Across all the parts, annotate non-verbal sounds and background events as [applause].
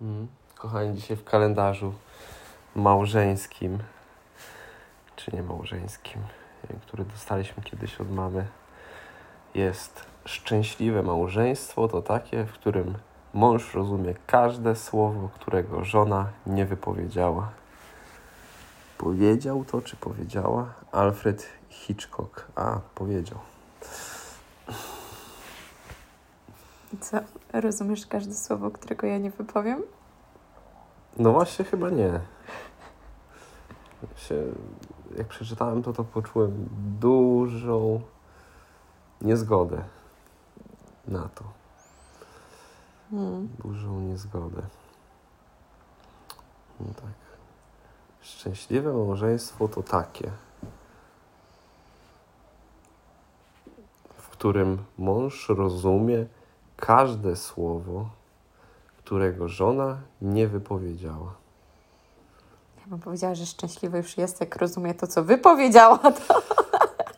Mm. Kochani, dzisiaj w kalendarzu małżeńskim, czy nie małżeńskim, który dostaliśmy kiedyś od mamy, jest szczęśliwe małżeństwo. To takie, w którym mąż rozumie każde słowo, którego żona nie wypowiedziała. Powiedział to, czy powiedziała? Alfred Hitchcock. A, powiedział. Co? Rozumiesz każde słowo, którego ja nie wypowiem? No właśnie, chyba nie. Się, jak przeczytałem to, to poczułem dużą niezgodę na to. Hmm. Dużą niezgodę. No tak. Szczęśliwe małżeństwo to takie, w którym mąż rozumie każde słowo, którego żona nie wypowiedziała. Ja bym powiedziała, że szczęśliwy już jest, jak rozumie to, co wypowiedziała. To,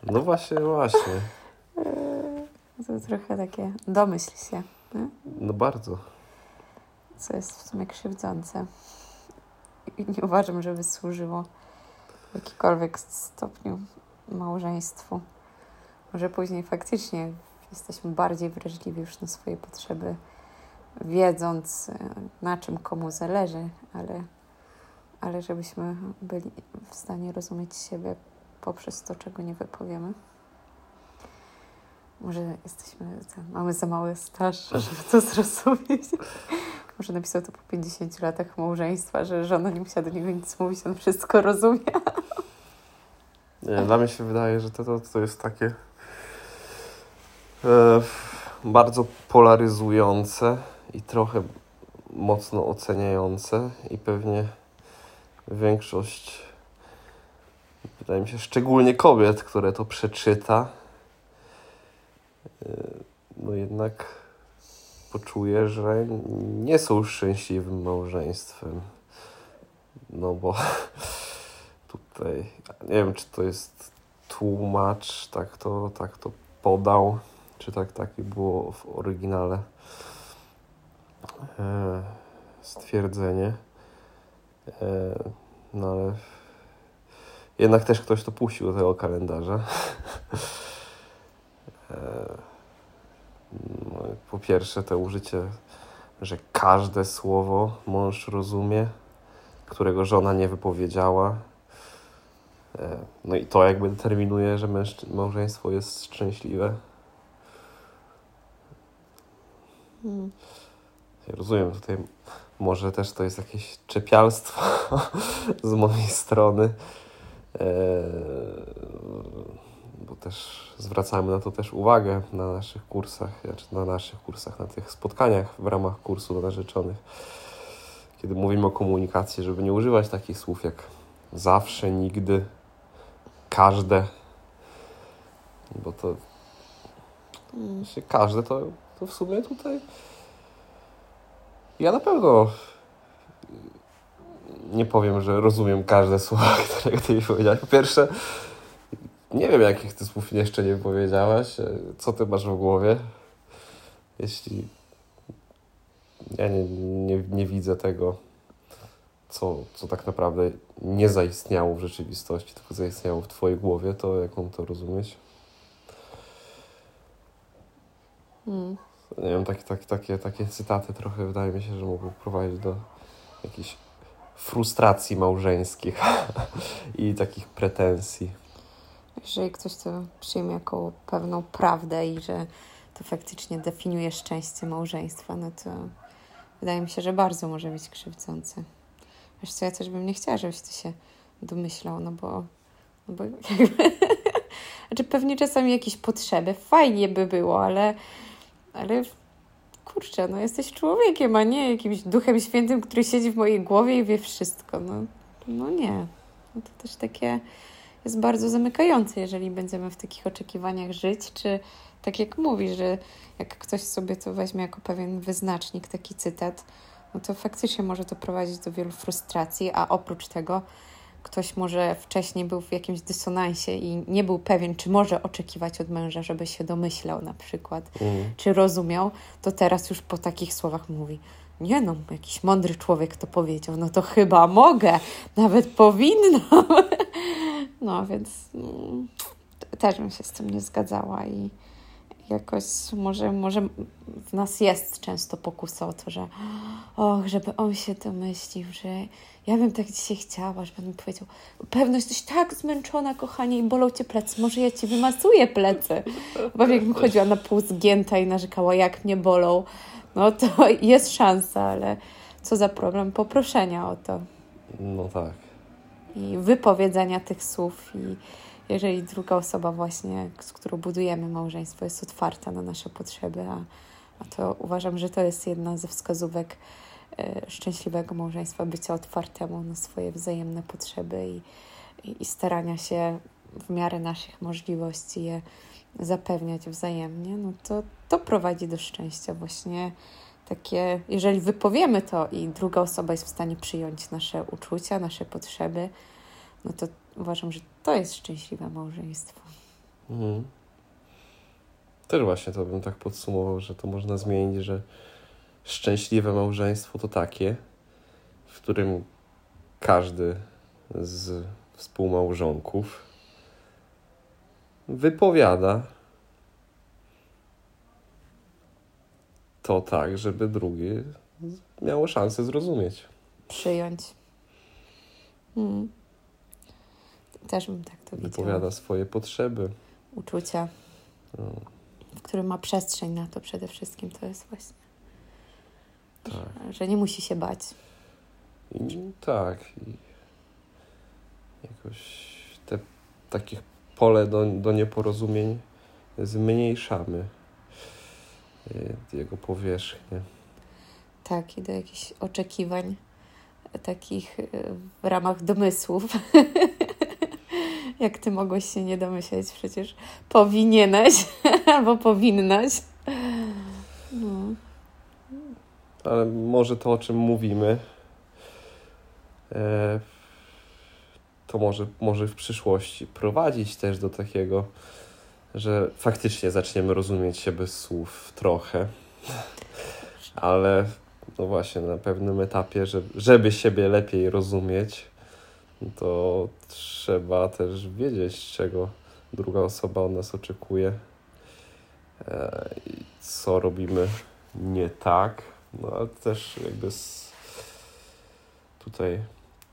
No właśnie, właśnie. to trochę takie domyśl się, nie? No bardzo. co jest w sumie krzywdzące. I nie uważam, żeby służyło w jakikolwiek stopniu małżeństwu. Może później faktycznie jesteśmy bardziej wrażliwi już na swoje potrzeby, wiedząc e, na czym komu zależy, ale, ale żebyśmy byli w stanie rozumieć siebie poprzez to, czego nie wypowiemy. Może jesteśmy, mamy za mały staż, [laughs] żeby to zrozumieć. Może napisał to po 50 latach małżeństwa, że żona nie musiała do niego nic mówić, on wszystko rozumie. Nie, dla mnie się wydaje, że to, to, to jest takie bardzo polaryzujące i trochę mocno oceniające i pewnie większość, wydaje mi się, szczególnie kobiet, które to przeczyta, e, no jednak poczuje, że nie są szczęśliwym małżeństwem. No bo [laughs] tutaj nie wiem, czy to jest tłumacz, tak to, tak to podał, czy tak takie było w oryginale e, stwierdzenie. E, no ale jednak też ktoś to puścił do tego kalendarza. [laughs] e, no, po pierwsze, to użycie, że każde słowo mąż rozumie, którego żona nie wypowiedziała. E, No i to jakby determinuje, że małżeństwo jest szczęśliwe. Hmm. Ja rozumiem, tutaj może też to jest jakieś czepialstwo [laughs] z mojej strony. E, bo też zwracamy na to też uwagę na naszych kursach, znaczy na naszych kursach, na tych spotkaniach w ramach kursu dla narzeczonych. Kiedy mówimy o komunikacji, żeby nie używać takich słów jak zawsze, nigdy, każde. Bo to Hmm. Każde to, to w sumie tutaj. Ja na pewno nie powiem, że rozumiem każde [laughs] słowo, którego ty mi powiedziałaś. Po pierwsze, nie wiem, jakich ty słów jeszcze nie powiedziałaś. Co ty masz w głowie? Jeśli ja nie, nie, nie widzę tego, co, co tak naprawdę nie zaistniało w rzeczywistości, tylko zaistniało w twojej głowie, to jak mam to rozumieć? Hmm. Nie wiem, takie, takie, takie, takie cytaty trochę wydaje mi się, że mogą prowadzić do jakichś frustracji małżeńskich [laughs] i takich pretensji. Jeżeli ktoś to przyjmie jako pewną prawdę i że to faktycznie definiuje szczęście małżeństwa, no to wydaje mi się, że bardzo może być krzywdzące. Wiesz co, ja też bym nie chciała, żebyś ty się domyślał, no bo, no bo [laughs] jakby, znaczy pewnie czasami jakieś potrzeby, fajnie by było, ale, ale kurczę, no jesteś człowiekiem, a nie jakimś duchem świętym, który siedzi w mojej głowie i wie wszystko, no, no nie. No to też takie jest bardzo zamykające, jeżeli będziemy w takich oczekiwaniach żyć, czy tak jak mówisz, że jak ktoś sobie to weźmie jako pewien wyznacznik, taki cytat, no to faktycznie może to prowadzić do wielu frustracji, a oprócz tego ktoś może wcześniej był w jakimś dysonansie i nie był pewien, czy może oczekiwać od męża, żeby się domyślał na przykład, Mm. czy rozumiał, to teraz już po takich słowach mówi: Nie no, jakiś mądry człowiek to powiedział, no to chyba mogę, nawet powinnam. [laughs] No więc mm, też bym się z tym nie zgadzała i jakoś może, może w nas jest często pokusa o to, że och, żeby on się domyślił, że ja bym tak dzisiaj chciała, żeby on mi powiedział, pewno jesteś tak zmęczona, kochanie, i bolą cię plecy, może ja ci wymasuję plecy. Bo jakbym chodziła na pół zgięta i narzekała, jak mnie bolą, no to jest szansa, ale co za problem poproszenia o to No tak. i wypowiedzenia tych słów i jeżeli druga osoba właśnie, z którą budujemy małżeństwo, jest otwarta na nasze potrzeby, a, a to uważam, że to jest jedna ze wskazówek e, szczęśliwego małżeństwa, bycia otwartemu na swoje wzajemne potrzeby i, i, i starania się w miarę naszych możliwości je zapewniać wzajemnie, no to to prowadzi do szczęścia właśnie takie, jeżeli wypowiemy to i druga osoba jest w stanie przyjąć nasze uczucia, nasze potrzeby, no to uważam, że to jest szczęśliwe małżeństwo. Mhm. Też właśnie to bym tak podsumował, że to można zmienić, że szczęśliwe małżeństwo to takie, w którym każdy z współmałżonków wypowiada to tak, żeby drugi miało szansę zrozumieć. Przyjąć. Mm. Też bym tak to widziała. Wypowiada swoje potrzeby. Uczucia, No, w którym ma przestrzeń na to przede wszystkim, to jest właśnie, tak. że nie musi się bać. I, tak. I jakoś te takich pole do, do nieporozumień zmniejszamy y, jego powierzchnię. Tak, i do jakichś oczekiwań takich y, w ramach domysłów. [laughs] Jak ty mogłeś się nie domyśleć, przecież powinieneś [laughs] albo powinnaś. No. Ale może to, o czym mówimy, e, to może, może w przyszłości prowadzić też do takiego, że faktycznie zaczniemy rozumieć się bez słów trochę. Ale no właśnie na pewnym etapie, że, żeby siebie lepiej rozumieć, to trzeba też wiedzieć, czego druga osoba od nas oczekuje e, co robimy nie tak. No ale też jakby z, tutaj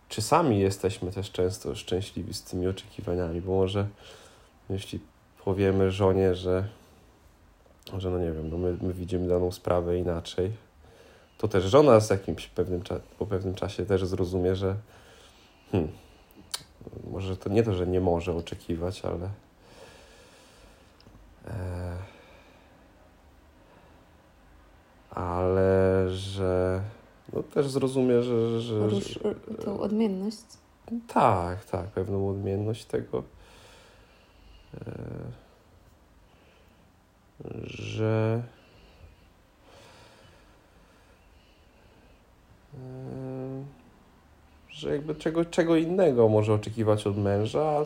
czy sami jesteśmy też często szczęśliwi z tymi oczekiwaniami, bo może jeśli powiemy żonie, że, że no nie wiem, no my, my widzimy daną sprawę inaczej, to też żona z jakimś pewnym po pewnym czasie też zrozumie, że hmm, może to nie to, że nie może oczekiwać, ale e, ale że no też zrozumie, że, że, że, Róż, tą odmienność. tak, tak, pewną odmienność tego, e, że że jakby czego, czego innego może oczekiwać od męża,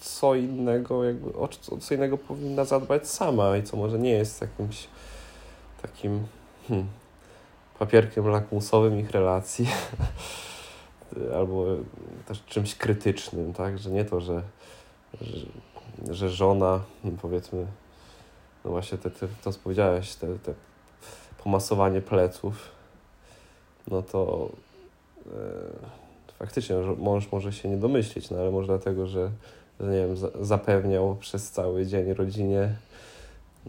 co innego jakby, o co, innego powinna zadbać sama i co może nie jest jakimś takim hmm, papierkiem lakmusowym ich relacji [laughs] albo też czymś krytycznym, tak, że nie to, że, że, że żona, powiedzmy, no właśnie te, te, to co powiedziałeś, te, te pomasowanie pleców, no to e, faktycznie mąż może się nie domyślić, no ale może dlatego, że, że nie wiem, za, zapewniał przez cały dzień rodzinie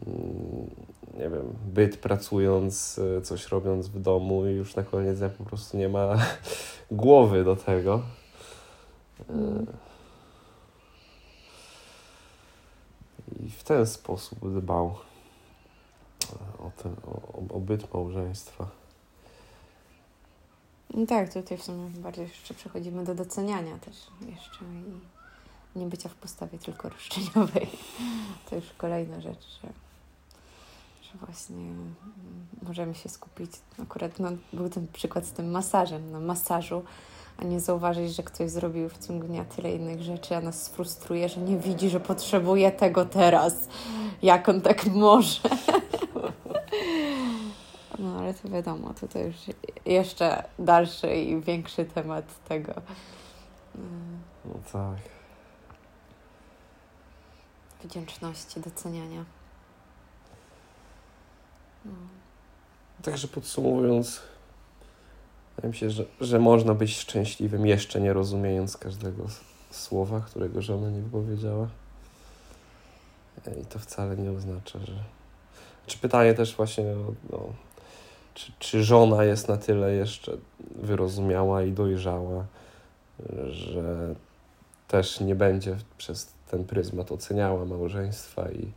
mm, nie wiem, byt pracując, coś robiąc w domu i już na koniec dnia po prostu nie ma [laughs] głowy do tego. E. I w ten sposób dbał o, ten, o, o byt małżeństwa. No tak, tutaj w sumie bardziej jeszcze przechodzimy do doceniania też jeszcze i nie bycia w postawie tylko roszczeniowej. To już kolejna rzecz, że, że właśnie mm, możemy się skupić. Akurat no, był ten przykład z tym masażem. Na masażu a nie zauważyć, że ktoś zrobił w ciągu dnia tyle innych rzeczy, a nas sfrustruje, że nie widzi, że potrzebuje tego teraz. Jak on tak może? [laughs] No ale to wiadomo, to, to już jeszcze dalszy i większy temat tego. No tak. Wdzięczności, doceniania. No. Także podsumowując, wydaje mi się, że, że można być szczęśliwym jeszcze nie rozumiejąc każdego słowa, którego żona nie wypowiedziała. I to wcale nie oznacza, że. Czy pytanie też właśnie, no, no, czy, czy żona jest na tyle jeszcze wyrozumiała i dojrzała, że też nie będzie przez ten pryzmat oceniała małżeństwa i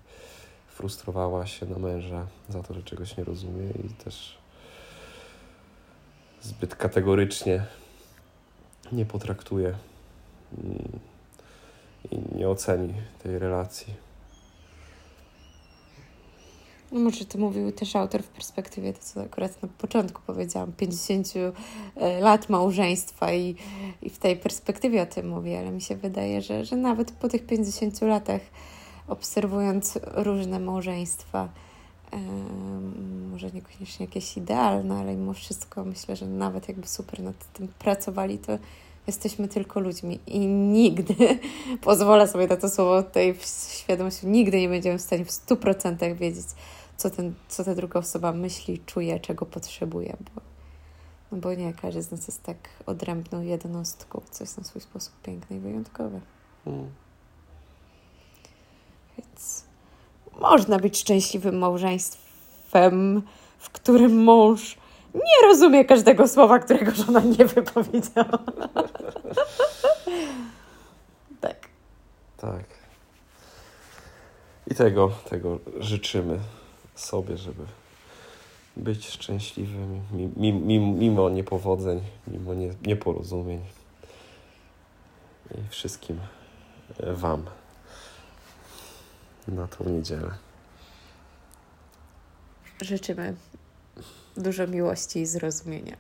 frustrowała się na męża za to, że czegoś nie rozumie i też zbyt kategorycznie nie potraktuje mm, i nie oceni tej relacji. No może to mówił też autor w perspektywie, to co akurat na początku powiedziałam, 50 e, lat małżeństwa i, i w tej perspektywie o tym mówię, ale mi się wydaje, że, że nawet po tych 50 latach obserwując różne małżeństwa, może niekoniecznie jakieś idealne, ale mimo wszystko myślę, że nawet jakby super nad tym pracowali, to jesteśmy tylko ludźmi i nigdy, [laughs] pozwolę sobie na to słowo tutaj w świadomości, nigdy nie będziemy w stanie w 100% wiedzieć, co, ten, co ta druga osoba myśli, czuje, czego potrzebuje, bo, no bo nie, każdy z nas jest tak odrębną jednostką, co jest na swój sposób piękne i wyjątkowe. Mm. Więc można być szczęśliwym małżeństwem, w którym mąż nie rozumie każdego słowa, którego żona nie wypowiedziała. [laughs] tak. Tak. I tego, tego życzymy sobie, żeby być szczęśliwym mimo, niepowodzeń, mimo nie, nieporozumień. I wszystkim Wam na tą niedzielę. Życzymy dużo miłości i zrozumienia.